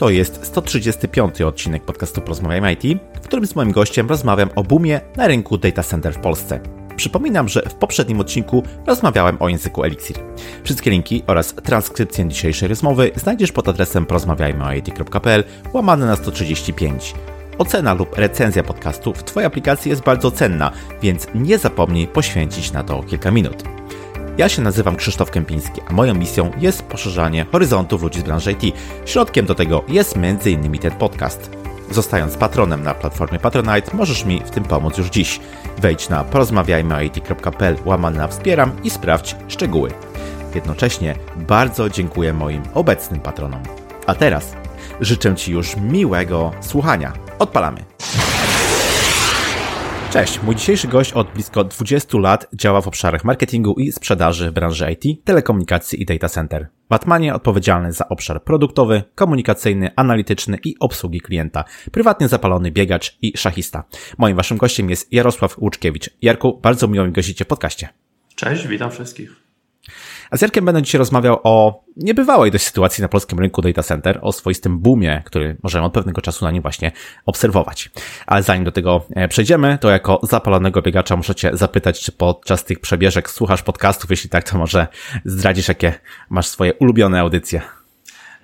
To jest 135 odcinek podcastu Porozmawiajmy IT, w którym z moim gościem rozmawiam o boomie na rynku data center w Polsce. Przypominam, że w poprzednim odcinku rozmawiałem o języku Elixir. Wszystkie linki oraz transkrypcję dzisiejszej rozmowy znajdziesz pod adresem porozmawiajmyoit.pl łamane na 135. Ocena lub recenzja podcastu w Twojej aplikacji jest bardzo cenna, więc nie zapomnij poświęcić na to kilka minut. Ja się nazywam Krzysztof Kępiński, a moją misją jest poszerzanie horyzontów ludzi z branży IT. Środkiem do tego jest m.in. ten podcast. Zostając patronem na platformie Patronite, możesz mi w tym pomóc już dziś. Wejdź na porozmawiajmyoit.pl łamane na wspieram i sprawdź szczegóły. Jednocześnie bardzo dziękuję moim obecnym patronom. A teraz życzę Ci już miłego słuchania. Odpalamy! Cześć, mój dzisiejszy gość od blisko 20 lat działa w obszarach marketingu i sprzedaży w branży IT, telekomunikacji i data center. Batmanie odpowiedzialny za obszar produktowy, komunikacyjny, analityczny i obsługi klienta. Prywatnie zapalony biegacz i szachista. Moim waszym gościem jest Jarosław Łuczkiewicz. Jarku, bardzo miło mi gościcie w podcaście. Cześć, witam wszystkich. A z Jarkiem będę dzisiaj rozmawiał o niebywałej dość sytuacji na polskim rynku data center, o swoistym boomie, który możemy od pewnego czasu na nim właśnie obserwować. Ale zanim do tego e, przejdziemy, to jako zapalonego biegacza muszę Cię zapytać, czy podczas tych przebieżek słuchasz podcastów? Jeśli tak, to może zdradzisz, jakie masz swoje ulubione audycje.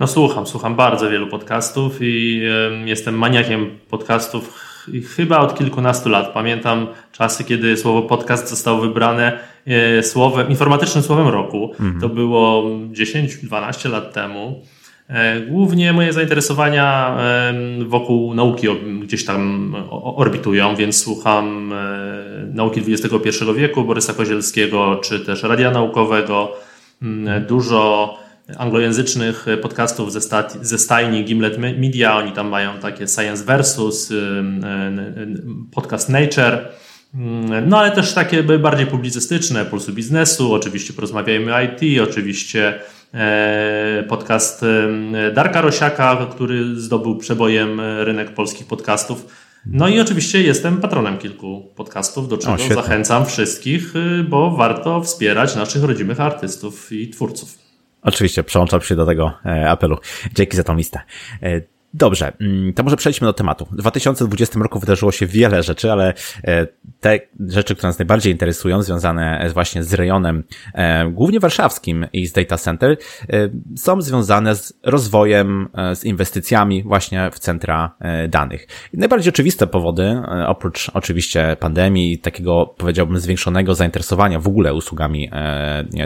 No słucham, słucham bardzo wielu podcastów i jestem maniakiem podcastów chyba od kilkunastu lat. Pamiętam czasy, kiedy słowo podcast zostało wybrane e, słowem, informatycznym słowem roku. Mhm. To było 10-12 lat temu. E, głównie moje zainteresowania wokół nauki gdzieś tam orbitują, więc słucham e, nauki XXI wieku, Borysa Kozielskiego, czy też radia naukowego. Mm, dużo anglojęzycznych podcastów ze, stat, ze stajni Gimlet Media. Oni tam mają takie Science Versus, y, y, y, podcast Nature. Mm, no ale też takie bardziej publicystyczne, Pulsu Biznesu, oczywiście porozmawiajmy IT, oczywiście e, podcast Darka Rosiaka, który zdobył przebojem rynek polskich podcastów. No i oczywiście jestem patronem kilku podcastów, do czego o, zachęcam wszystkich, bo warto wspierać naszych rodzimych artystów i twórców. Oczywiście, przyłączam się do tego e, apelu. Dzięki za tą listę. E, Dobrze, mm, to może przejdźmy do tematu. W 2020 roku wydarzyło się wiele rzeczy, ale e, te rzeczy, które nas najbardziej interesują, związane właśnie z rejonem e, głównie warszawskim i z data center, e, są związane z rozwojem, z inwestycjami właśnie w centra danych. Najbardziej oczywiste powody, oprócz oczywiście pandemii i takiego, powiedziałbym, zwiększonego zainteresowania w ogóle usługami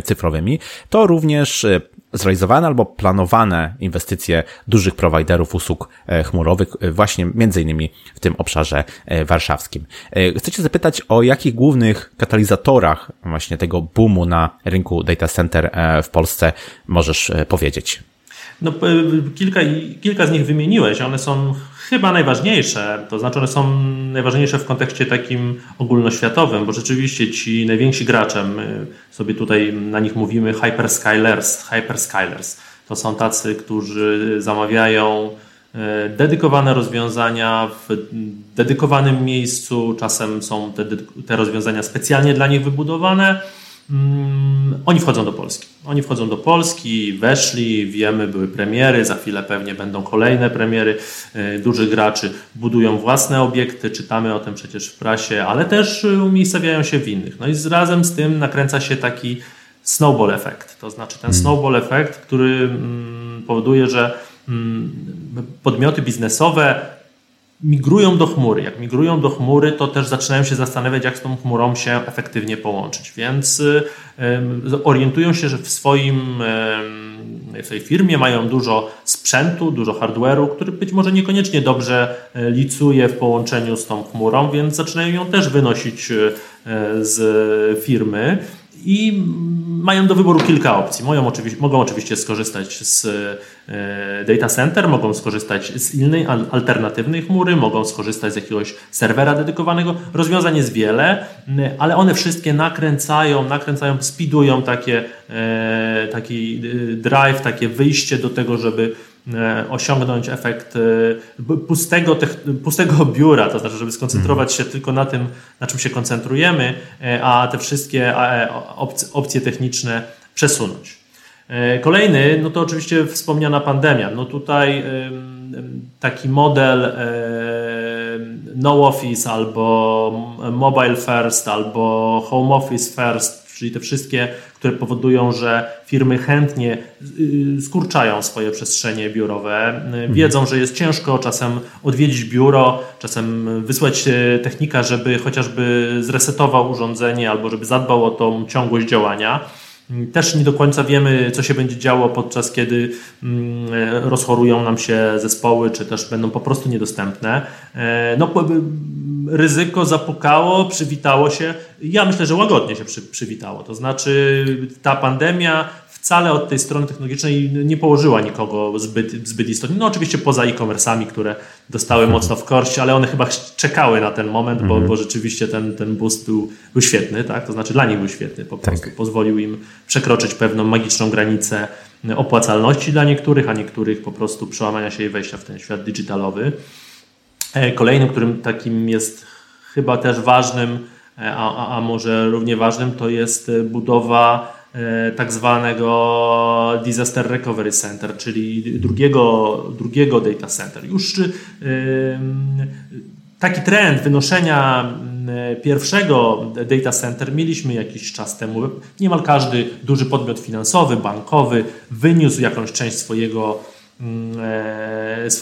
cyfrowymi, to również zrealizowane albo planowane inwestycje dużych prowajderów usług e, chmurowych, e, właśnie między innymi w tym obszarze e, warszawskim. Chcę Cię zapytać o jakich głównych katalizatorach właśnie tego boomu na rynku data center w Polsce możesz powiedzieć? No, kilka, kilka z nich wymieniłeś. One są chyba najważniejsze. To znaczy, one są najważniejsze w kontekście takim ogólnoświatowym, bo rzeczywiście ci najwięksi gracze, my sobie tutaj na nich mówimy hyperskylers, hyperskylers. To są tacy, którzy zamawiają e, dedykowane rozwiązania w dedykowanym miejscu. Czasem są te, te rozwiązania specjalnie dla nich wybudowane Mm, oni wchodzą do Polski. Oni wchodzą do Polski, weszli, wiemy, były premiery, za chwilę pewnie będą kolejne premiery. E, duży graczy budują własne obiekty, czytamy o tym przecież w prasie, ale też umiejscowiają się w innych. No i z, razem z tym nakręca się taki snowball efekt. To znaczy ten hmm. snowball efekt, który mm, powoduje, że mm, podmioty biznesowe migrują do chmury. Jak migrują do chmury, to też zaczynają się zastanawiać, jak z tą chmurą się efektywnie połączyć. Więc orientują się, że w swoim w swojej firmie mają dużo sprzętu, dużo hardware'u, który być może niekoniecznie dobrze e, licuje w połączeniu z tą chmurą, więc zaczynają ją też wynosić e, z firmy i mają do wyboru kilka opcji. Mogą oczywiście, mogą oczywiście skorzystać z e, data center, mogą skorzystać z innej alternatywnej chmury, mogą skorzystać z jakiegoś serwera dedykowanego. Rozwiązań jest wiele, ale one wszystkie nakręcają, nakręcają, speedują takie, e, taki e, drive, takie wyjście do tego, żeby osiągnąć efekt e, pustego, pustego biura, to znaczy, żeby skoncentrować się tylko na tym, na czym się koncentrujemy, e, a te wszystkie opcje techniczne przesunąć. Kolejny, no to oczywiście wspomniana pandemia. No tutaj taki model no office albo mobile first albo home office first, czyli te wszystkie, które powodują, że firmy chętnie y, skurczają swoje przestrzenie biurowe. Mhm. Wiedzą, że jest ciężko czasem odwiedzić biuro, czasem wysłać technika, żeby chociażby zresetował urządzenie albo żeby zadbał o tą ciągłość działania. Też nie do końca wiemy, co się będzie działo podczas kiedy mm, rozchorują nam się zespoły, czy też będą po prostu niedostępne. E, no, ryzyko zapukało, przywitało się. Ja myślę, że łagodnie się przy, przywitało. To znaczy, ta pandemia wcale od tej strony technologicznej nie położyła nikogo zbyt, zbyt istotnie. No oczywiście poza e-commerce'ami, które dostały mhm. mocno w korść, ale one chyba czekały na ten moment, bo, mhm. bo rzeczywiście ten, ten boost był, był świetny, tak? To znaczy dla nich był świetny, po tak. prostu pozwolił im przekroczyć pewną magiczną granicę opłacalności dla niektórych, a niektórych po prostu przełamania się i wejścia w ten świat digitalowy. E, kolejnym, którym takim jest chyba też ważnym, e, a, a może równie ważnym, to jest budowa E, tak zwanego Disaster Recovery Center, czyli drugiego, drugiego data center. Już taki trend wynoszenia pierwszego data center mieliśmy jakiś czas temu. Niemal każdy duży podmiot finansowy, bankowy wyniósł jakąś część swojego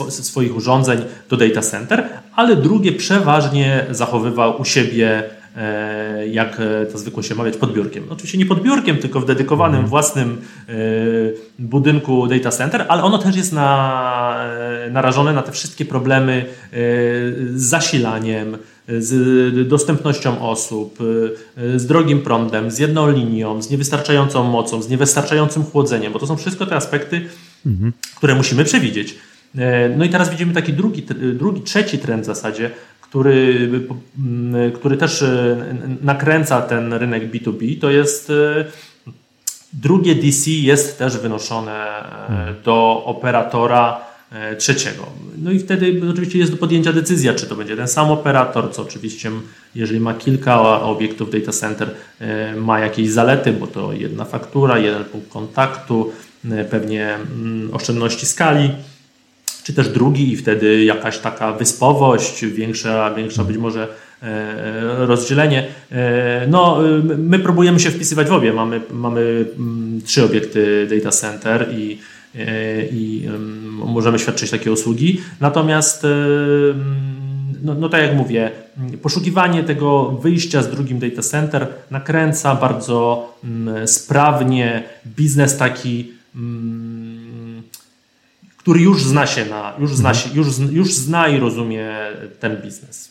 swoich urządzeń do data center, ale drugie przeważnie zachowywał u siebie E, jak e, to zwykło się mawiać, pod biurkiem. Oczywiście nie pod biurkiem, tylko w dedykowanym mhm. własnym e, budynku data center, ale ono też jest na, narażone na te wszystkie problemy z zasilaniem, z dostępnością osób, z drogim prądem, z jedną linią, z niewystarczającą mocą, z niewystarczającym chłodzeniem, bo to są wszystko te aspekty, mhm. które musimy przewidzieć. No i teraz widzimy taki drugi, drugi, trzeci trend w zasadzie, który, który też e, nakręca ten rynek B2B, to jest e, drugie DC jest też wynoszone e, hmm. do operatora trzeciego. No i wtedy oczywiście jest do podjęcia decyzja, czy to będzie ten sam operator, co oczywiście jeżeli ma kilka obiektów data center, ma jakieś zalety, bo to jedna faktura, jeden punkt kontaktu, pewnie oszczędności skali czy też drugi i wtedy jakaś taka wyspowość, większa, większa być może e, e, rozdzielenie. E, no, my próbujemy się wpisywać w obie. Mamy, mamy mm, trzy obiekty data center i, i możemy świadczyć takie usługi. Natomiast no, no tak jak mówię, poszukiwanie tego wyjścia z drugim data center nakręca bardzo mm, sprawnie biznes taki mm, który już zna się na, już zna, się, już, już zna i rozumie ten biznes.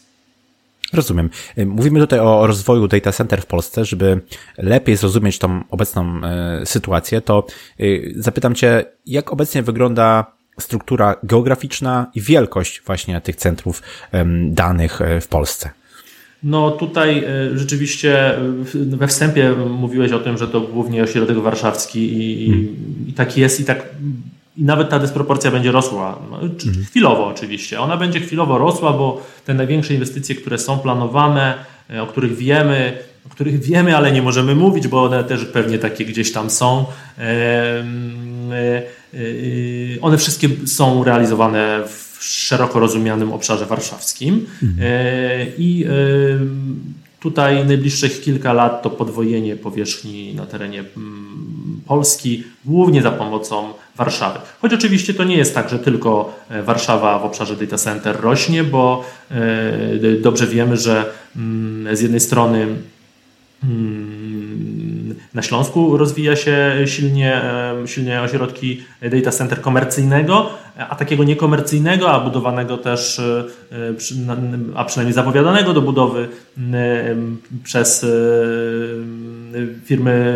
Rozumiem. Mówimy tutaj o rozwoju data center w Polsce, żeby lepiej zrozumieć tą obecną e, sytuację, to e, zapytam Cię, jak obecnie wygląda struktura geograficzna i wielkość właśnie tych centrów danych w Polsce? No tutaj rzeczywiście we wstępie mówiłeś o tym, że to głównie ośrodek warszawski i, hmm. i tak jest i tak i nawet ta dysproporcja będzie rosła. Mhm. Chwilowo oczywiście. Ona będzie chwilowo rosła, bo te największe inwestycje, które są planowane, e, o których wiemy, o których wiemy, ale nie możemy mówić, bo one też pewnie takie gdzieś tam są. E, e, one wszystkie są realizowane w szeroko rozumianym obszarze warszawskim. Mhm. I Tutaj najbliższych kilka lat to podwojenie powierzchni na terenie mm, Polski, głównie za pomocą Warszawy. Choć oczywiście to nie jest tak, że tylko e, Warszawa w obszarze data center rośnie, bo e, dobrze wiemy, że mm, z jednej strony mm, na Śląsku rozwija się silnie, silnie ośrodki data center komercyjnego, a takiego niekomercyjnego, a budowanego też, e, a przynajmniej zapowiadanego do budowy przez firmy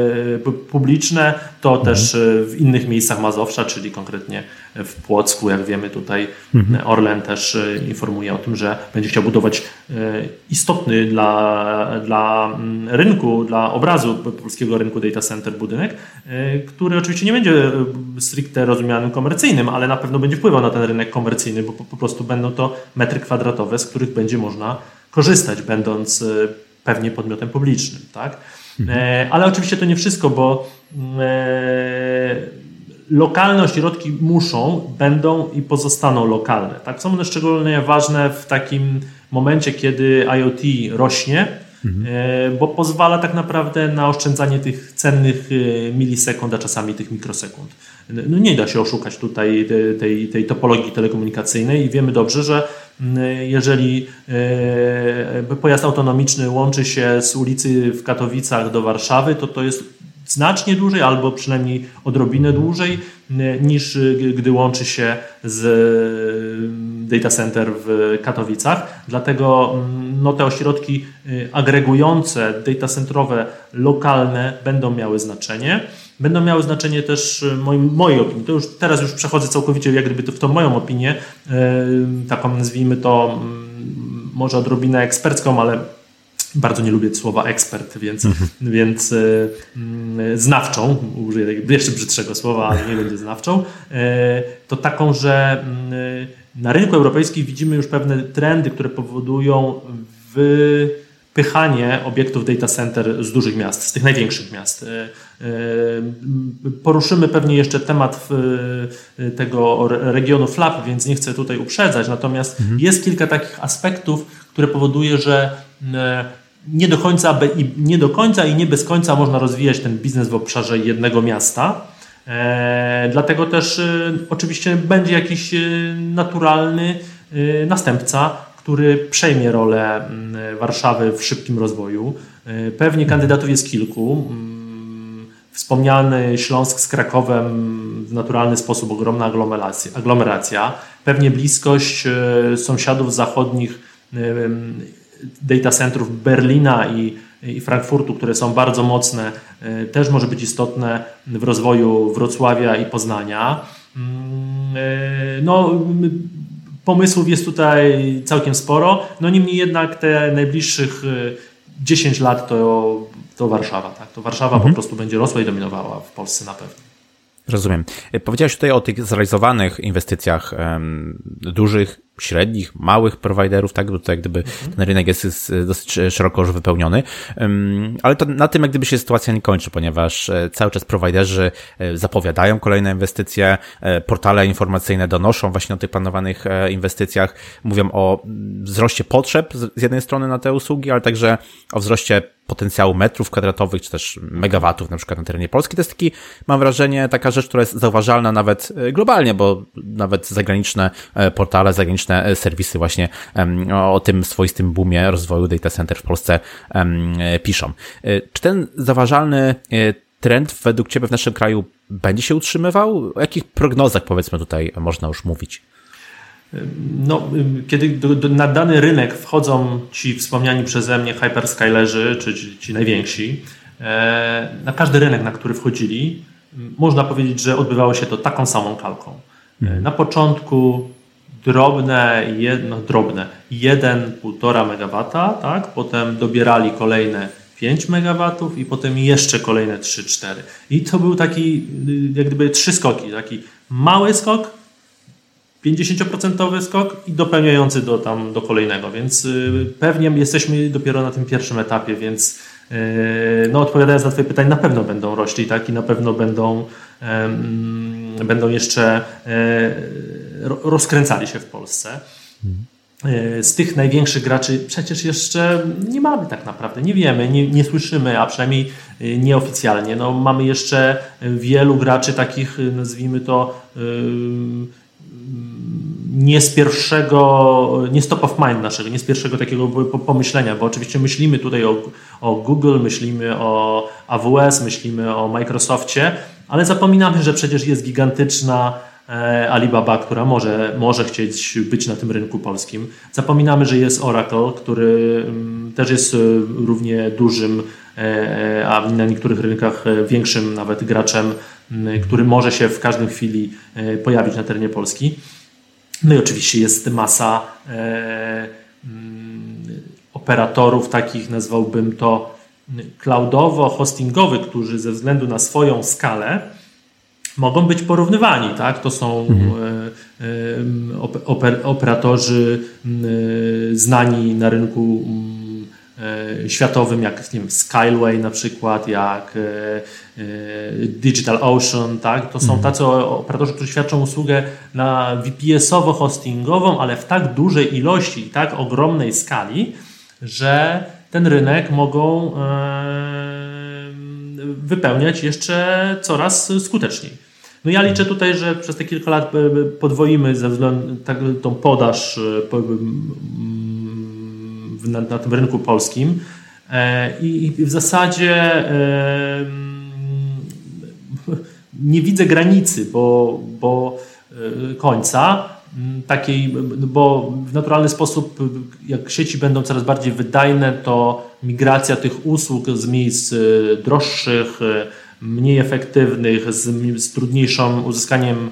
publiczne, to mhm. też e, w innych miejscach Mazowsza, czyli konkretnie w Płocku, jak wiemy tutaj mhm. Orlen też e, informuje o tym, że będzie chciał budować e, istotny dla, dla mm, rynku, dla obrazu polskiego rynku data center budynek, który oczywiście nie będzie stricte rozumianym komercyjnym, ale na pewno będzie wpływał na ten rynek komercyjny, bo po, po prostu będą to metry kwadratowe, z których będzie można korzystać, będąc pewnie podmiotem publicznym. Tak? Mhm. Ale oczywiście to nie wszystko, bo lokalne ośrodki muszą, będą i pozostaną lokalne. Tak? Są one szczególnie ważne w takim momencie, kiedy IoT rośnie, mhm. bo pozwala tak naprawdę na oszczędzanie tych cennych milisekund, a czasami tych mikrosekund. No nie da się oszukać tutaj tej, tej topologii telekomunikacyjnej i wiemy dobrze, że mm, jeżeli pojazd autonomiczny łączy się z ulicy w Katowicach do Warszawy, to to jest znacznie dłużej, albo przynajmniej odrobinę dłużej, niż gdy łączy się z data center w Katowicach. Dlatego mm, no, te ośrodki agregujące data centrowe lokalne będą miały znaczenie. Będą miały znaczenie też y, moim, mojej opinii. To już teraz już przechodzę całkowicie jak gdyby to w tą moją opinię, y, taką nazwijmy to mm, może odrobinę ekspercką, ale bardzo nie lubię słowa ekspert, więc, mhm. więc y, y, znawczą, użyję jeszcze brzydszego słowa, ale nie będzie znawczą, y, to taką, że y, na rynku europejskim widzimy już pewne trendy, które powodują wypychanie obiektów data center z dużych miast, z tych największych miast. Y, y, poruszymy pewnie jeszcze temat tego regionu FLAP, więc nie chcę tutaj uprzedzać, natomiast mhm. jest kilka takich aspektów, które powoduje, że nie do, końca, nie do końca i nie bez końca można rozwijać ten biznes w obszarze jednego miasta. E, dlatego też e, oczywiście będzie jakiś e, naturalny e, następca, który przejmie rolę mm, Warszawy w szybkim rozwoju. E, pewnie kandydatów jest kilku. Mm, wspomniany Śląsk z Krakowem w naturalny sposób ogromna aglomeracja. Pewnie bliskość e, sąsiadów zachodnich data centrów Berlina i, i Frankfurtu, które są bardzo mocne, też może być istotne w rozwoju Wrocławia i Poznania. Mm, no, pomysłów jest tutaj całkiem sporo, no niemniej jednak te najbliższych 10 e, lat to, to Warszawa. Tak? To Warszawa mhm. po prostu będzie rosła i dominowała w Polsce na pewno. Rozumiem. Powiedziałeś tutaj o tych zrealizowanych inwestycjach um, dużych średnich, małych prowajderów, tak, bo tutaj jak gdyby mhm. ten rynek jest, dosyć szeroko już wypełniony, ale to na tym jak gdyby się sytuacja nie kończy, ponieważ e, cały czas prowajderzy e, zapowiadają kolejne inwestycje, e, portale informacyjne donoszą właśnie o tych planowanych inwestycjach, mówią o wzroście potrzeb z jednej strony na te usługi, ale także o wzroście potencjału metrów kwadratowych, czy też megawatów na przykład na terenie Polski. To jest taki, mam wrażenie, taka rzecz, która jest zauważalna nawet globalnie, bo nawet zagraniczne portale, zagraniczne zagraniczne e, serwisy właśnie o tym swoistym boomie rozwoju data center w Polsce piszą. E, czy ten zauważalny e, trend według Ciebie w naszym kraju będzie się utrzymywał? O jakich prognozach powiedzmy tutaj można już mówić? No, kiedy do, do, na dany rynek wchodzą ci wspomniani przeze mnie hyperscalerzy, czy ci, ci najwięksi, e, na każdy rynek, na który wchodzili, można powiedzieć, że odbywało się to taką samą kalką. E, na początku drobne, jedno, drobne 1,5 MW, tak? potem dobierali kolejne 5 MW i potem jeszcze kolejne 3-4. I to był taki, jak gdyby trzy skoki, taki mały skok, 50% skok i dopełniający do, tam, do kolejnego, więc y, pewnie jesteśmy dopiero na tym pierwszym etapie, więc y, no, odpowiadając na Twoje pytanie, na pewno będą rośli tak? i na pewno będą, będą jeszcze e, rozkręcali się w Polsce. E, z tych największych graczy przecież jeszcze nie mamy tak naprawdę, nie wiemy, nie, nie słyszymy, a przynajmniej e, nieoficjalnie. No, mamy jeszcze wielu graczy takich, nazwijmy to, nie z pierwszego, nie stop of mind naszego, nie z pierwszego takiego pomyślenia, bo oczywiście myślimy tutaj o, o Google, myślimy o AWS, myślimy o Microsoftie, ale zapominamy, że przecież jest gigantyczna e, Alibaba, która może, może chcieć być na tym rynku polskim. Zapominamy, że jest Oracle, który mm, też jest e, równie dużym, e, a na niektórych rynkach większym nawet graczem, który może się w każdej chwili pojawić na terenie Polski. No i oczywiście jest masa operatorów, takich nazwałbym to cloudowo-hostingowy, którzy ze względu na swoją skalę mogą być porównywani. Tak? To są mhm. E, operatorzy znani na rynku światowym, jak nie wiem, Skyway na przykład, jak Digital Ocean, tak? To są mhm. tacy operatorzy, którzy świadczą usługę na VPS-owo-hostingową, ale w tak dużej ilości i tak ogromnej skali, że ten rynek mogą wypełniać jeszcze coraz skuteczniej. No ja liczę tutaj, że przez te kilka lat podwoimy ze względu tak, tą podaż na, na tym rynku polskim. E, i, w zasadzie nie widzę granicy, bo, bo e, końca takiej, bo w naturalny sposób, jak sieci będą coraz bardziej wydajne, to migracja tych usług z miejsc e, droższych, mniej efektywnych, z, z trudniejszym uzyskaniem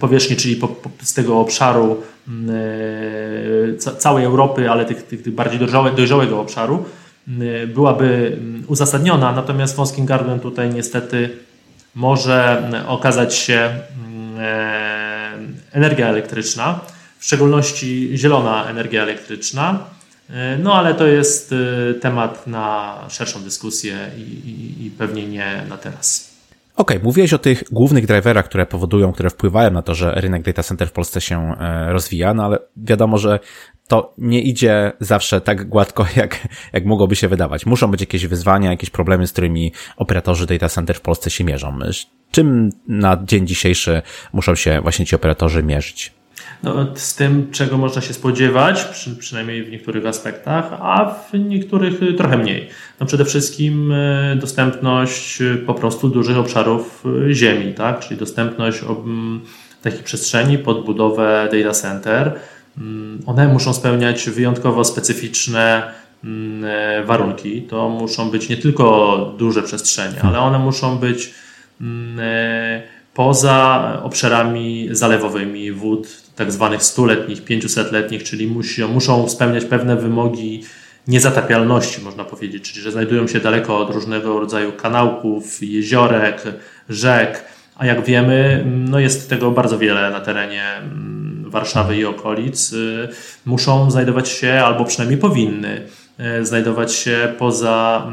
powierzchni, czyli po, po, z tego obszaru całej Europy, ale tych, tych, tych bardziej dojrzałego obszaru, byłaby uzasadniona, natomiast wąskim gardłem tutaj niestety może okazać się energia elektryczna, w szczególności zielona energia elektryczna, no ale to jest temat na szerszą dyskusję i, i, i pewnie nie na teraz. Okej, okay, mówiłeś o tych głównych driverach, które powodują, które wpływają na to, że rynek data center w Polsce się e, rozwija, no ale wiadomo, że to nie idzie zawsze tak gładko, jak, jak mogłoby się wydawać. Muszą być jakieś wyzwania, jakieś problemy, z którymi operatorzy data center w Polsce się mierzą. Czym na dzień dzisiejszy muszą się właśnie ci operatorzy mierzyć? No, z tym, czego można się spodziewać, przy, przynajmniej w niektórych aspektach, a w niektórych y, trochę mniej. No przede wszystkim y, dostępność y, po prostu dużych obszarów ziemi, tak? czyli dostępność takich przestrzeni pod budowę data center. Mm, one muszą spełniać wyjątkowo specyficzne mm, e, warunki. To muszą być nie tylko duże przestrzenie, ale one muszą być mm, e, poza obszarami zalewowymi wód tak zwanych stuletnich, 500-letnich, czyli musi, muszą spełniać pewne wymogi niezatapialności, można powiedzieć, czyli że znajdują się daleko od różnego rodzaju kanałków, jeziorek, rzek, a jak wiemy, no jest tego bardzo wiele na terenie mm, Warszawy i okolic. Y, muszą znajdować się, albo przynajmniej powinny, y, znajdować się poza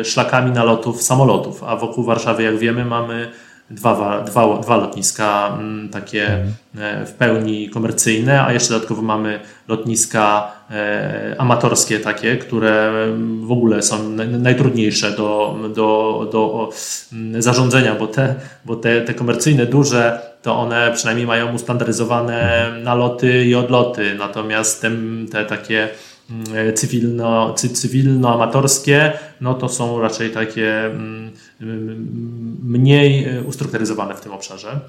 y, szlakami nalotów samolotów, a wokół Warszawy, jak wiemy, mamy dwa, dwa, dwa lotniska mm, takie mhm. e, w pełni komercyjne, a jeszcze dodatkowo mamy lotniska e, amatorskie takie, które w ogóle są najtrudniejsze do, do, do mm, zarządzania, bo te, bo te, te komercyjne duże to one przynajmniej mają ustandaryzowane mhm. naloty i odloty, natomiast te, te takie Mm, cywilno, cywilno-amatorskie, no to są raczej takie mm, mm, mniej e, ustrukturyzowane w tym obszarze.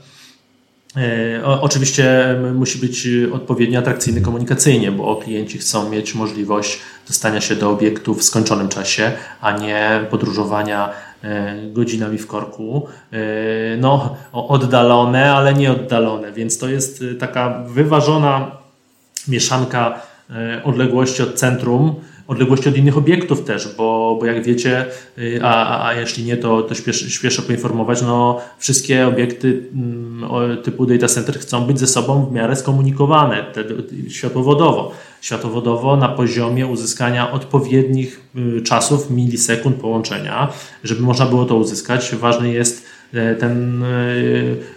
E, oczywiście musi być odpowiednio atrakcyjny komunikacyjnie, bo klienci chcą mieć możliwość dostania się do obiektu w skończonym czasie, a nie podróżowania godzinami w korku. No, oddalone, ale nie oddalone, więc to jest taka wyważona mieszanka odległości od centrum, odległości od innych obiektów też, bo, bo jak wiecie, y, a, a, jeśli nie, to, to śpieszę, śpieszę poinformować, no wszystkie obiekty mm, typu data center chcą być ze sobą w miarę skomunikowane te, światłowodowo. Na poziomie uzyskania odpowiednich y, czasów, milisekund połączenia. Żeby można było to uzyskać, ważny jest ten e,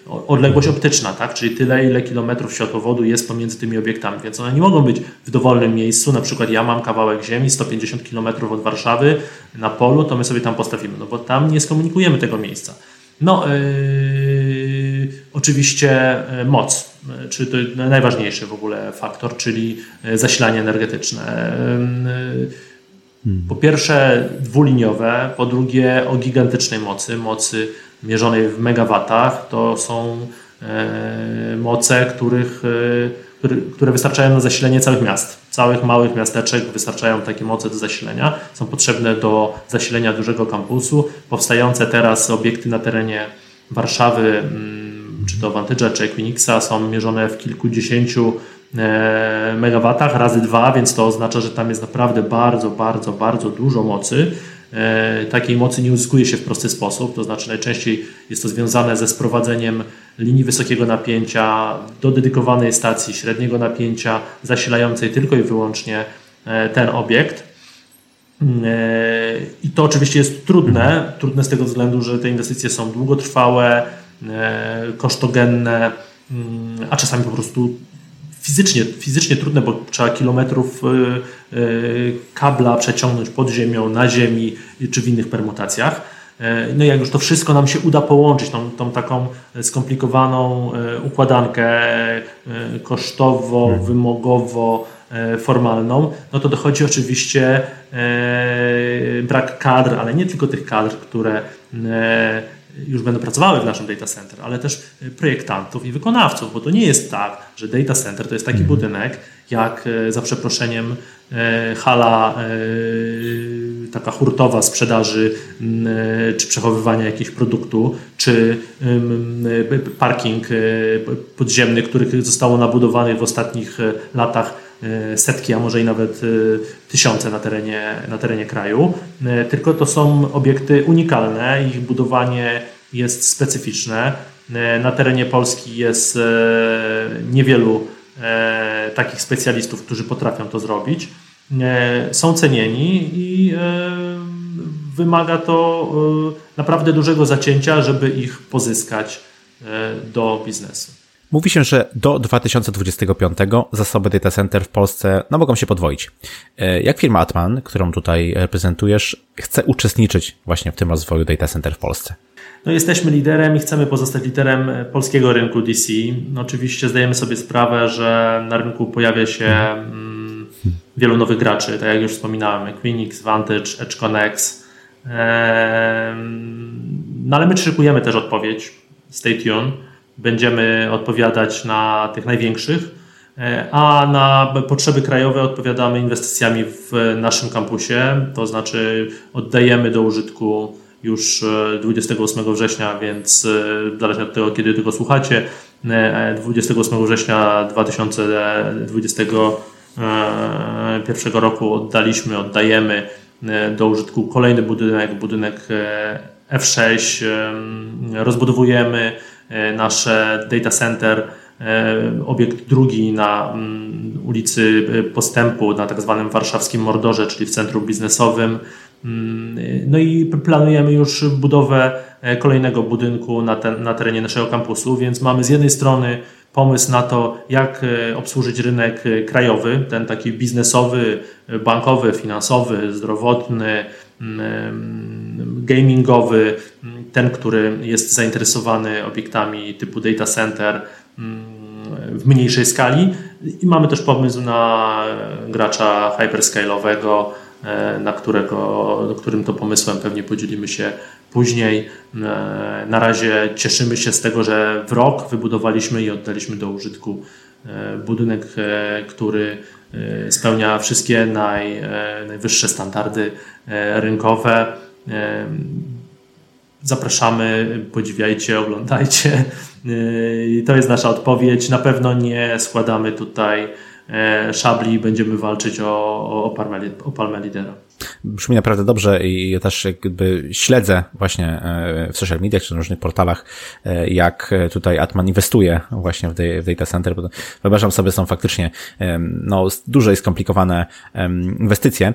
odległość optyczna, tak? czyli tyle, ile kilometrów światłowodu jest pomiędzy tymi obiektami, więc one nie mogą być w dowolnym miejscu, na przykład ja mam kawałek ziemi 150 kilometrów od Warszawy na polu, to my sobie tam postawimy, no bo tam nie skomunikujemy tego miejsca. No, yy, oczywiście moc, czy to najważniejszy w ogóle faktor, czyli zasilanie energetyczne. Yy, po pierwsze dwuliniowe, po drugie o gigantycznej mocy, mocy mierzonej w megawatach, to są e, moce, których, e, które wystarczają na zasilenie całych miast. Całych małych miasteczek wystarczają takie moce do zasilenia. Są potrzebne do zasilenia dużego kampusu. Powstające teraz obiekty na terenie Warszawy, mm, czy to Vantage'a, czy Equinixa są mierzone w kilkudziesięciu e, megawatach razy dwa, więc to oznacza, że tam jest naprawdę bardzo, bardzo, bardzo dużo mocy. E, takiej mocy nie uzyskuje się w prosty sposób, to znaczy najczęściej jest to związane ze sprowadzeniem linii wysokiego napięcia do dedykowanej stacji średniego napięcia zasilającej tylko i wyłącznie e, ten obiekt. I to oczywiście jest trudne, trudne z tego względu, że te inwestycje są długotrwałe, kosztogenne, mm, a czasami po prostu fizycznie, fizycznie trudne, bo trzeba kilometrów y, y, kabla przeciągnąć pod ziemią, na ziemi czy w innych permutacjach. E, no i jak już to wszystko nam się uda połączyć, tą, tą taką skomplikowaną e, układankę e, kosztowo, hmm. wymogowo, formalną, no to dochodzi oczywiście brak kadr, ale nie tylko tych kadr, które już będą pracowały w naszym data center, ale też projektantów i wykonawców, bo to nie jest tak, że data center to jest taki mhm. budynek, jak e, za przeproszeniem e, hala e, taka hurtowa sprzedaży czy przechowywania jakiegoś produktu, czy parking podziemny, który zostało nabudowanych w ostatnich latach setki, a może i nawet tysiące na terenie, na terenie kraju. Tylko to są obiekty unikalne, ich budowanie jest specyficzne. Na terenie Polski jest niewielu E, takich specjalistów, którzy potrafią to zrobić. E, są cenieni i e, wymaga to naprawdę dużego zacięcia, żeby ich pozyskać do biznesu. Mówi się, że do 2025 zasoby data center w Polsce no, mogą się podwoić. Jak firma Atman, którą tutaj reprezentujesz, chce uczestniczyć właśnie w tym rozwoju data center w Polsce? No jesteśmy liderem i chcemy pozostać liderem polskiego rynku DC. No oczywiście zdajemy sobie sprawę, że na rynku pojawia się mm, wielu nowych graczy, tak jak już wspominałem, Equinix, Vantage, Edge Connect. No ale my szykujemy też odpowiedź. Stay tuned. Będziemy odpowiadać na tych największych, e, a na potrzeby krajowe odpowiadamy inwestycjami w naszym kampusie, to znaczy oddajemy do użytku już 28 e, września, więc e, zależnie od tego, kiedy tego słuchacie, 28 e, września 2021 roku oddaliśmy, oddajemy do użytku kolejny budynek, budynek F6. Rozbudowujemy nasze data center, obiekt drugi na mm, ulicy Postępu, na tak zwanym warszawskim Mordorze, czyli w centrum biznesowym. Mm, no i planujemy już budowę e, kolejnego budynku na, ten, na terenie naszego kampusu, więc mamy z jednej strony pomysł na to, jak e, obsłużyć rynek e, krajowy, ten taki biznesowy, bankowy, finansowy, zdrowotny, mm, gamingowy, ten, który jest zainteresowany obiektami typu data center w mniejszej skali. I mamy też pomysł na gracza hyperscale'owego, E, na którego, którym to pomysłem pewnie podzielimy się później. E, na razie cieszymy się z tego, że w rok wybudowaliśmy i oddaliśmy do użytku e, budynek, który spełnia wszystkie naj, najwyższe standardy rynkowe. Zapraszamy, podziwiajcie, oglądajcie. To jest nasza odpowiedź. Na pewno nie składamy tutaj E, szabli będziemy walczyć o, o, o palmę lidera. Brzmi naprawdę dobrze i ja też jakby śledzę właśnie e, w social mediach czy na różnych portalach, e, jak tutaj Atman inwestuje właśnie w, data center, bo wyobrażam sobie, są faktycznie no, duże i skomplikowane inwestycje.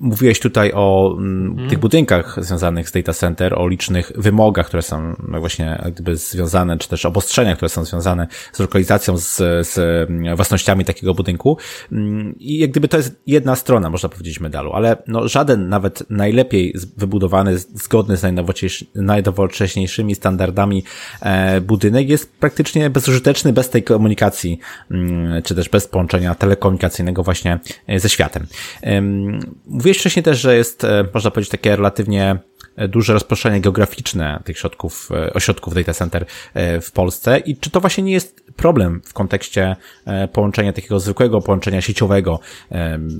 Mówiłeś tutaj o hmm. tych budynkach związanych z data center, o licznych wymogach, które są no właśnie jakby związane, czy też obostrzenia, które są związane z lokalizacją, z, z mm, własnościami takiego budynku. Mm, I jak gdyby to jest jedna strona, można powiedzieć, medalu, ale no żaden nawet najlepiej wybudowany, zgodny z najnowocześniejszymi standardami e, budynek jest praktycznie bezużyteczny bez tej komunikacji, czy też bez połączenia telekomunikacyjnego właśnie e, ze światem Mówiłeś wcześniej też, że jest, e, można powiedzieć, takie relatywnie e, duże rozproszenie geograficzne tych środków, e, ośrodków data center w Polsce i czy to właśnie nie jest problem w kontekście połączenia takiego zwykłego połączenia sieciowego?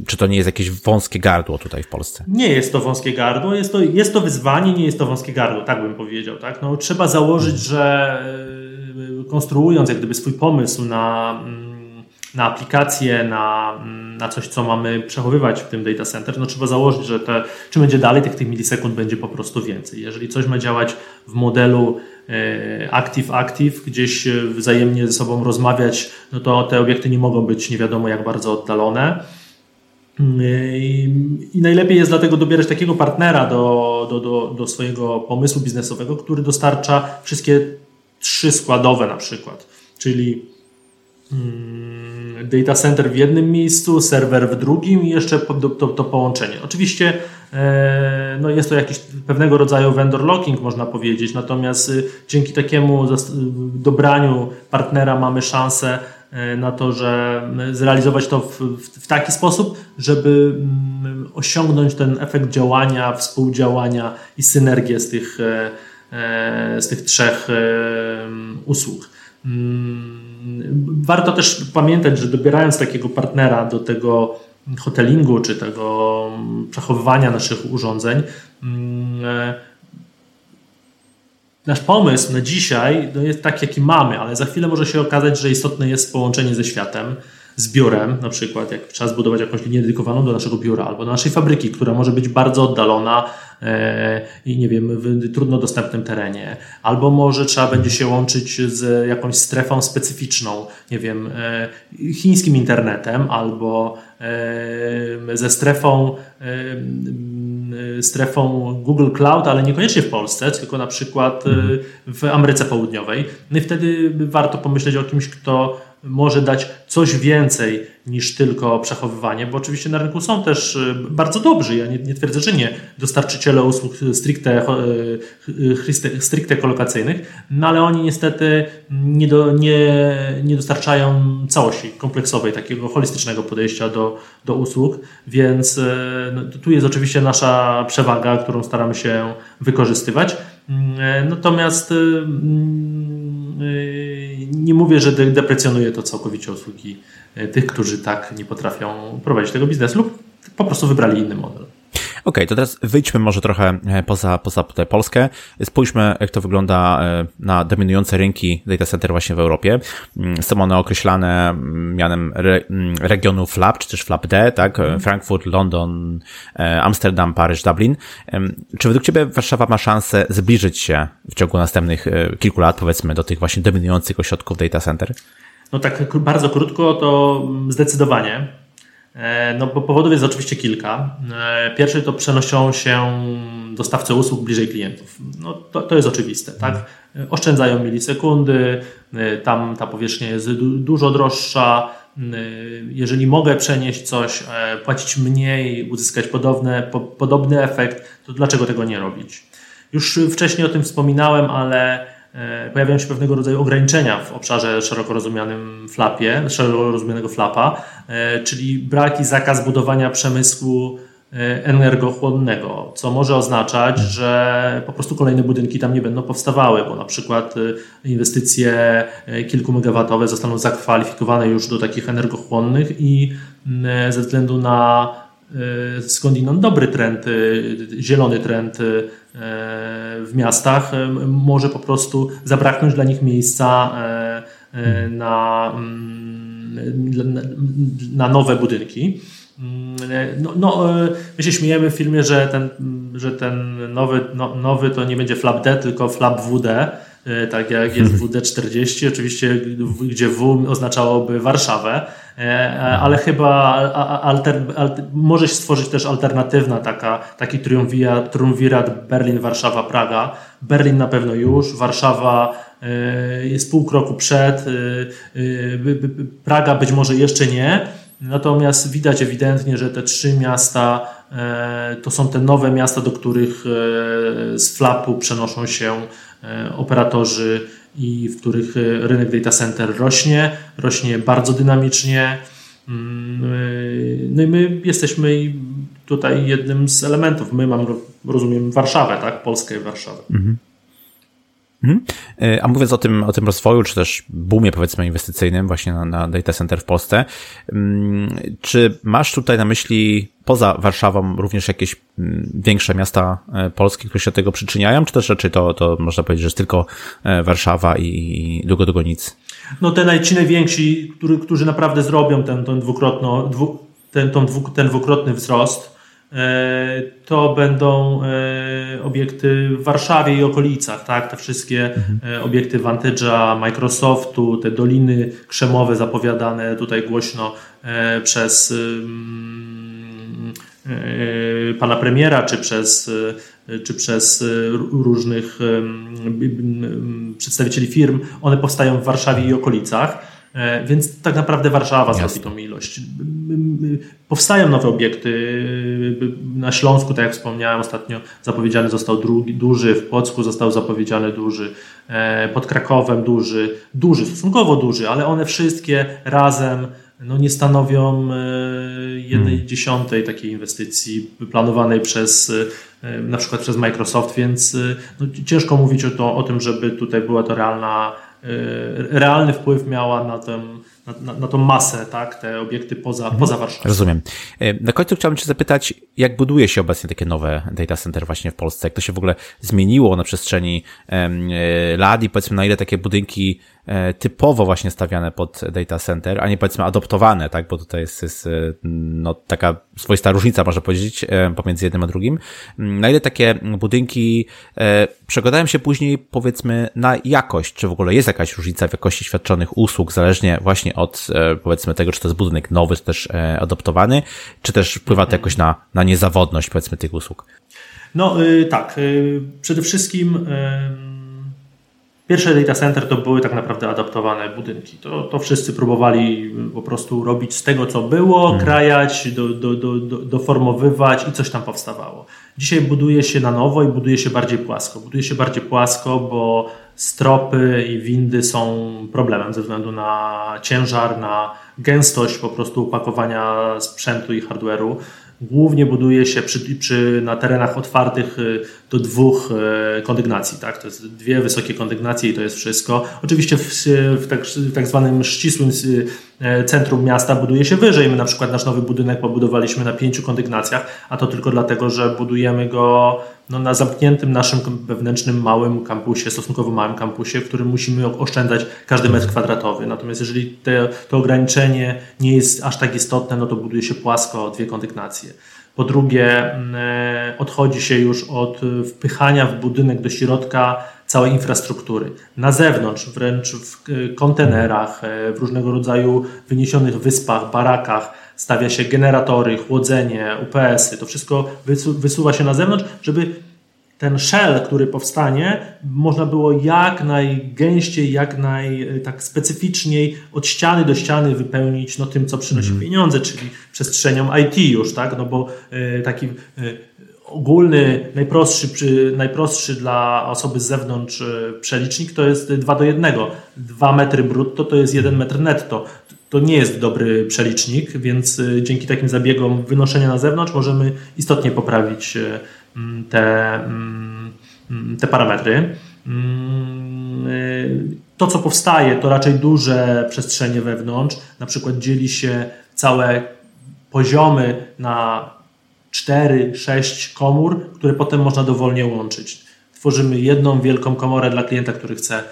Czy to nie jest jakieś wąskie gardło tutaj w Polsce? Nie jest to wąskie gardło, jest to, jest to wyzwanie, nie jest to wąskie gardło, tak bym powiedział. Tak? No, trzeba założyć, że konstruując jak gdyby swój pomysł na mm, na aplikację, na, na coś, co mamy przechowywać w tym data center, no trzeba założyć, że te, czym będzie dalej, tych, tych milisekund będzie po prostu więcej. Jeżeli coś ma działać w modelu active-active, e, gdzieś wzajemnie ze sobą rozmawiać, no to te obiekty nie mogą być nie wiadomo jak bardzo oddalone. I najlepiej jest dlatego dobierać takiego partnera do, do, do, do swojego pomysłu biznesowego, który dostarcza wszystkie trzy składowe na przykład, czyli mm, data center w jednym miejscu, serwer w drugim i jeszcze to, to, to połączenie. Oczywiście e, no jest to jakiś pewnego rodzaju vendor locking, można powiedzieć, natomiast y, dzięki takiemu dobraniu partnera mamy szansę E, na to, że zrealizować to w, w, taki sposób, żeby mm, osiągnąć ten efekt działania, współdziałania i synergię z tych, e, z tych trzech usług. Warto też pamiętać, że dobierając takiego partnera do tego hotelingu czy tego przechowywania naszych urządzeń, mm, Nasz pomysł na dzisiaj no jest tak, jaki mamy, ale za chwilę może się okazać, że istotne jest połączenie ze światem, z biurem, na przykład jak trzeba zbudować jakąś linię dedykowaną do naszego biura albo do naszej fabryki, która może być bardzo oddalona e, i nie wiem, w trudno dostępnym terenie, albo może trzeba będzie się łączyć z jakąś strefą specyficzną, nie wiem, e, chińskim internetem albo e, ze strefą strefą Google Cloud, ale niekoniecznie w Polsce, tylko na przykład w Ameryce Południowej. No i wtedy warto pomyśleć o kimś, kto może dać coś więcej niż tylko przechowywanie, bo oczywiście na rynku są też y, bardzo dobrzy, ja nie, nie twierdzę, że nie, dostarczyciele usług stricte, y, stricte kolokacyjnych, no ale oni niestety nie, do, nie, nie dostarczają całości kompleksowej, takiego holistycznego podejścia do, do usług, więc y, no, tu jest oczywiście nasza przewaga, którą staramy się wykorzystywać. Natomiast nie mówię, że deprecjonuję to całkowicie usługi e, tych, którzy tak nie potrafią prowadzić tego biznesu lub po prostu wybrali inny model. Okej, okay, to teraz wyjdźmy może trochę e, poza, poza tutaj Polskę. Spójrzmy, jak to wygląda e, na dominujące rynki data center właśnie w Europie. Mm, są one określane mm, mianem re, mm, regionu FLAP, czy też FLAP-D, tak? Mhm. Frankfurt, London, Amsterdam, Paryż, Dublin. Czy według Ciebie Warszawa ma szansę zbliżyć się w ciągu następnych kilku lat, powiedzmy, do tych właśnie dominujących ośrodków data center? No tak bardzo krótko, to zdecydowanie. E, no bo powodów jest oczywiście kilka. E, pierwszy to przenoszą się dostawcy usług bliżej klientów. No to, to jest oczywiste, tak? Oszczędzają milisekundy, e, tam ta powierzchnia jest dużo droższa. Jeżeli mogę przenieść coś, płacić mniej, uzyskać podobne, po, podobny efekt, to dlaczego tego nie robić? Już wcześniej o tym wspominałem, ale pojawiają się pewnego rodzaju ograniczenia w obszarze szeroko rozumianym flapie, szeroko rozumianego flapa, e, czyli brak i zakaz budowania przemysłu e, energochłonnego, co może oznaczać, że po prostu kolejne budynki tam nie będą powstawały, bo na przykład inwestycje kilku megawatowe zostaną zakwalifikowane już do takich energochłonnych i ze względu na skądinąd dobry trend, zielony trend w miastach, e, może po prostu zabraknąć dla nich miejsca e, e, na, mm, na nowe budynki. Mm, no, no, my się śmiejemy w filmie, że ten, że ten nowy, no, nowy to nie będzie flap D, tylko flap WD, tak jak jest WD40, oczywiście, gdzie W oznaczałoby Warszawę, ale chyba alter, alter, może się stworzyć też alternatywna taka, taki triumvirat, triumvirat Berlin, Warszawa, Praga. Berlin na pewno już, Warszawa jest pół kroku przed, Praga być może jeszcze nie, Natomiast widać ewidentnie, że te trzy miasta e, to są te nowe miasta, do których e, z flapu przenoszą się e, operatorzy i w których rynek data center rośnie, rośnie bardzo dynamicznie. Mm, no i my jesteśmy tutaj jednym z elementów. My mam, rozumiem, Warszawę, tak? Polskę i Warszawę. Mhm. Mhm. E, a mówiąc o tym, o tym rozwoju, czy też boomie powiedzmy inwestycyjnym właśnie na, na data center w Polsce, mm, czy masz tutaj na myśli poza Warszawą również jakieś mm, większe miasta e, polskie, które się do tego przyczyniają, czy też raczej to, to można powiedzieć, że jest tylko e, Warszawa i długo, długo nic? No te ci najwięksi, którzy naprawdę zrobią ten, ten, dwukrotno, dwu, ten, ten, dwukrotny wzrost, to będą e, obiekty w Warszawie i okolicach, tak? Te wszystkie mhm. E, obiekty Vantage'a, Microsoftu, te doliny krzemowe zapowiadane tutaj głośno przez pana premiera, czy przez, czy przez różnych przedstawicieli firm, one powstają w Warszawie i okolicach. E, więc tak naprawdę Warszawa Jasne. zrobi tą ilość. Powstają nowe obiekty. Na Śląsku, tak jak wspomniałem ostatnio, zapowiedziany został drugi, duży, w Płocku został zapowiedziany duży, e, pod Krakowem duży, duży, stosunkowo duży, ale one wszystkie razem no, nie stanowią e, jednej hmm. dziesiątej takiej inwestycji planowanej przez na przykład przez Microsoft, więc no, ciężko mówić o, to, o tym, żeby tutaj była to realna realny wpływ miała na tę na, na, na tą masę, tak, te obiekty poza, mhm. poza Warszawą. Rozumiem. Y, na końcu chciałbym Cię zapytać, jak buduje się obecnie takie nowe data center właśnie w Polsce? Jak to się w ogóle zmieniło na przestrzeni y, lat i powiedzmy na ile takie budynki E, typowo właśnie stawiane pod data center, a nie powiedzmy adoptowane, tak, bo tutaj jest, jest e, no, taka swoista różnica, można powiedzieć, e, pomiędzy jednym a drugim. Mm, na ile takie budynki przekładają się później, powiedzmy, na jakość, czy w ogóle jest jakaś różnica w jakości świadczonych usług, zależnie właśnie od, powiedzmy, tego, czy to jest budynek nowy, czy też adoptowany, czy też wpływa to jakoś na, na niezawodność, powiedzmy, tych usług? No, yy, tak. Yy, przede wszystkim Pierwsze data center to były tak naprawdę adaptowane budynki. To, to wszyscy próbowali po prostu robić z tego, co było, hmm. krajać, do, do, do, do, doformowywać i coś tam powstawało. Dzisiaj buduje się na nowo i buduje się bardziej płasko. Buduje się bardziej płasko, bo stropy i windy są problemem ze względu na ciężar, na gęstość po prostu opakowania sprzętu i hardware'u. Głównie buduje się przy, przy, na terenach otwartych y, do dwóch y, kondygnacji. Tak? To jest dwie wysokie kondygnacje i to jest wszystko. Oczywiście w, w, tak, w tak zwanym ścisłym e, centrum miasta buduje się wyżej. My na przykład nasz nowy budynek pobudowaliśmy na pięciu kondygnacjach, a to tylko dlatego, że budujemy go no, na zamkniętym naszym wewnętrznym małym kampusie, stosunkowo małym kampusie, w którym musimy oszczędzać każdy metr kwadratowy. Natomiast jeżeli te, to ograniczenie nie jest aż tak istotne, no to buduje się płasko dwie kondygnacje. Po drugie, mm, e, odchodzi się już od wpychania w budynek do środka całej infrastruktury. Na zewnątrz, wręcz w e, kontenerach, e, w różnego rodzaju wyniesionych wyspach, barakach, stawia się generatory, chłodzenie, UPS-y, to wszystko wysuwa się na zewnątrz, żeby ten shell, który powstanie, można było jak najgęściej, jak naj tak specyficzniej od ściany do ściany wypełnić no, tym, co przynosi mm. pieniądze, czyli przestrzenią IT już, tak? No bo y, taki y, ogólny, najprostszy, najprostszy dla osoby z zewnątrz przelicznik to jest 2 do 1. 2 metry brutto to jest 1 metr netto to nie jest dobry przelicznik, więc y, dzięki takim zabiegom wynoszenia na zewnątrz możemy istotnie poprawić y, te, mm, te parametry. Mm, y, to, co powstaje, to raczej duże przestrzenie wewnątrz. Na przykład dzieli się całe poziomy na 4-6 komór, które potem można dowolnie łączyć. Tworzymy jedną wielką komorę dla klienta, który chce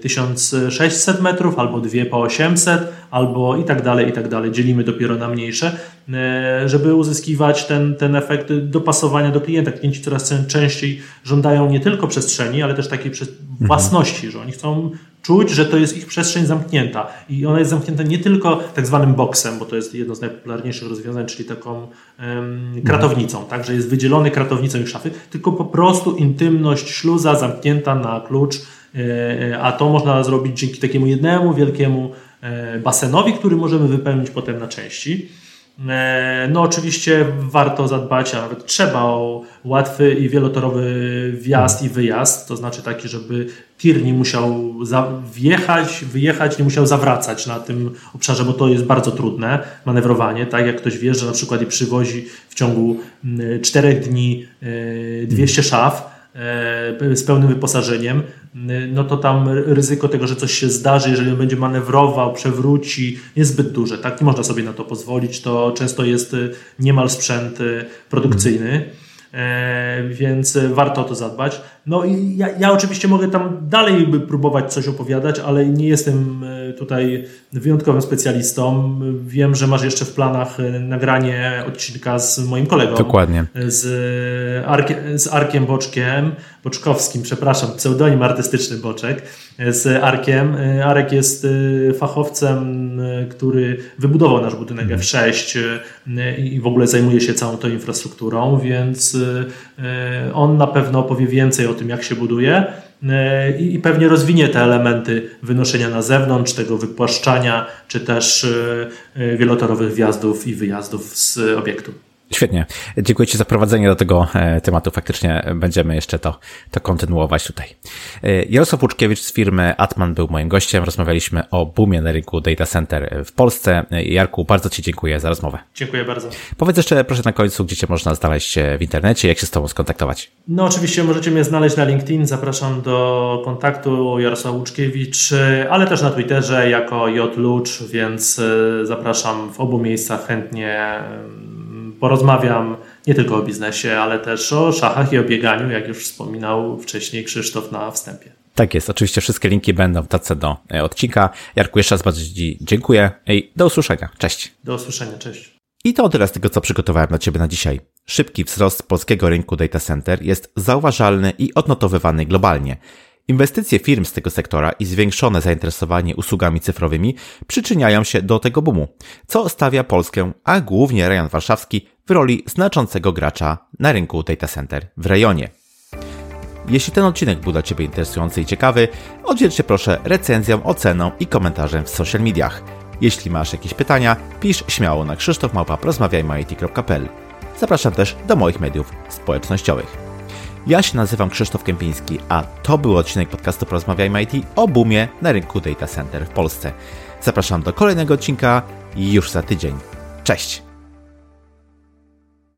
1600 metrów, albo dwie po 800, albo i tak dalej, i tak dalej. Dzielimy dopiero na mniejsze, e, żeby uzyskiwać ten, ten efekt dopasowania do klienta. Klienci coraz częściej żądają nie tylko przestrzeni, ale też takiej mhm. własności, że oni chcą czuć, że to jest ich przestrzeń zamknięta. I ona jest zamknięta nie tylko tak zwanym boksem, bo to jest jedno z najpopularniejszych rozwiązań, czyli taką um, kratownicą, tak, że jest wydzielony kratownicą i szafy, tylko po prostu intymność śluza zamknięta na klucz a to można zrobić dzięki takiemu jednemu wielkiemu e, basenowi, który możemy wypełnić potem na części. E, no oczywiście warto zadbać, a nawet trzeba o łatwy i wielotorowy wjazd i wyjazd, to znaczy taki, żeby tir nie musiał wjechać, wyjechać, nie musiał zawracać na tym obszarze, bo to jest bardzo trudne manewrowanie, tak jak ktoś wie, że na przykład i przywozi w ciągu czterech dni 200 szaf, E, z pełnym wyposażeniem, no to tam ryzyko tego, że coś się zdarzy, jeżeli on będzie manewrował, przewróci, jest zbyt duże. Tak? Nie można sobie na to pozwolić. To często jest e, niemal sprzęt e, produkcyjny. E, więc warto o to zadbać. No i ja, ja oczywiście mogę tam dalej próbować coś opowiadać, ale nie jestem e, tutaj wyjątkowym specjalistą. Wiem, że masz jeszcze w planach e, nagranie odcinka z moim kolegą. Dokładnie. Z, Arkiem, z Arkiem Boczkiem, Boczkowskim, przepraszam, pseudonim artystyczny Boczek, z Arkiem. Arek jest fachowcem, który wybudował nasz budynek mhm. F6 i w ogóle zajmuje się całą tą infrastrukturą, więc on na pewno opowie więcej o tym, jak się buduje e, i pewnie rozwinie te elementy wynoszenia na zewnątrz, tego wypłaszczania, czy też e, e, wielotorowych wjazdów i wyjazdów z obiektu. Świetnie. Dziękuję Ci za prowadzenie do tego e, tematu. Faktycznie będziemy jeszcze to, to kontynuować tutaj. E, Jarosław Łuczkiewicz z firmy Atman był moim gościem. Rozmawialiśmy o boomie na rynku data center w Polsce. E, Jarku, bardzo Ci dziękuję za rozmowę. Dziękuję bardzo. Powiedz jeszcze proszę na końcu, gdzie Cię można znaleźć w internecie, jak się z Tobą skontaktować. No oczywiście możecie mnie znaleźć na LinkedIn. Zapraszam do kontaktu Jarosław Łuczkiewicz, ale też na Twitterze jako J. Lucz, więc zapraszam w obu miejscach chętnie porozmawiam nie tylko o biznesie, ale też o szachach i o bieganiu, jak już wspominał wcześniej Krzysztof na wstępie. Tak jest, oczywiście wszystkie linki będą w tace do e, odcinka. Jarku, jeszcze raz bardzo Ci dziękuję i do usłyszenia. Cześć. Do usłyszenia, cześć. I to tyle z tego, co przygotowałem dla Ciebie na dzisiaj. Szybki wzrost polskiego rynku data center jest zauważalny i odnotowywany globalnie. Inwestycje firm z tego sektora i zwiększone zainteresowanie usługami cyfrowymi przyczyniają się do tego boomu, co stawia Polskę, a głównie rejon warszawski, w roli znaczącego gracza na rynku data center w rejonie. Jeśli ten odcinek był dla Ciebie interesujący i ciekawy, oddziel się proszę recenzją, oceną i komentarzem w social mediach. Jeśli masz jakieś pytania, pisz śmiało na krzysztofmałpa.rozmawiajmy.it.pl Zapraszam też do moich mediów społecznościowych. Ja się nazywam Krzysztof Kępiński, a to był odcinek podcastu Porozmawiajmy IT o boomie na rynku data center w Polsce. Zapraszam do kolejnego odcinka już za tydzień. Cześć!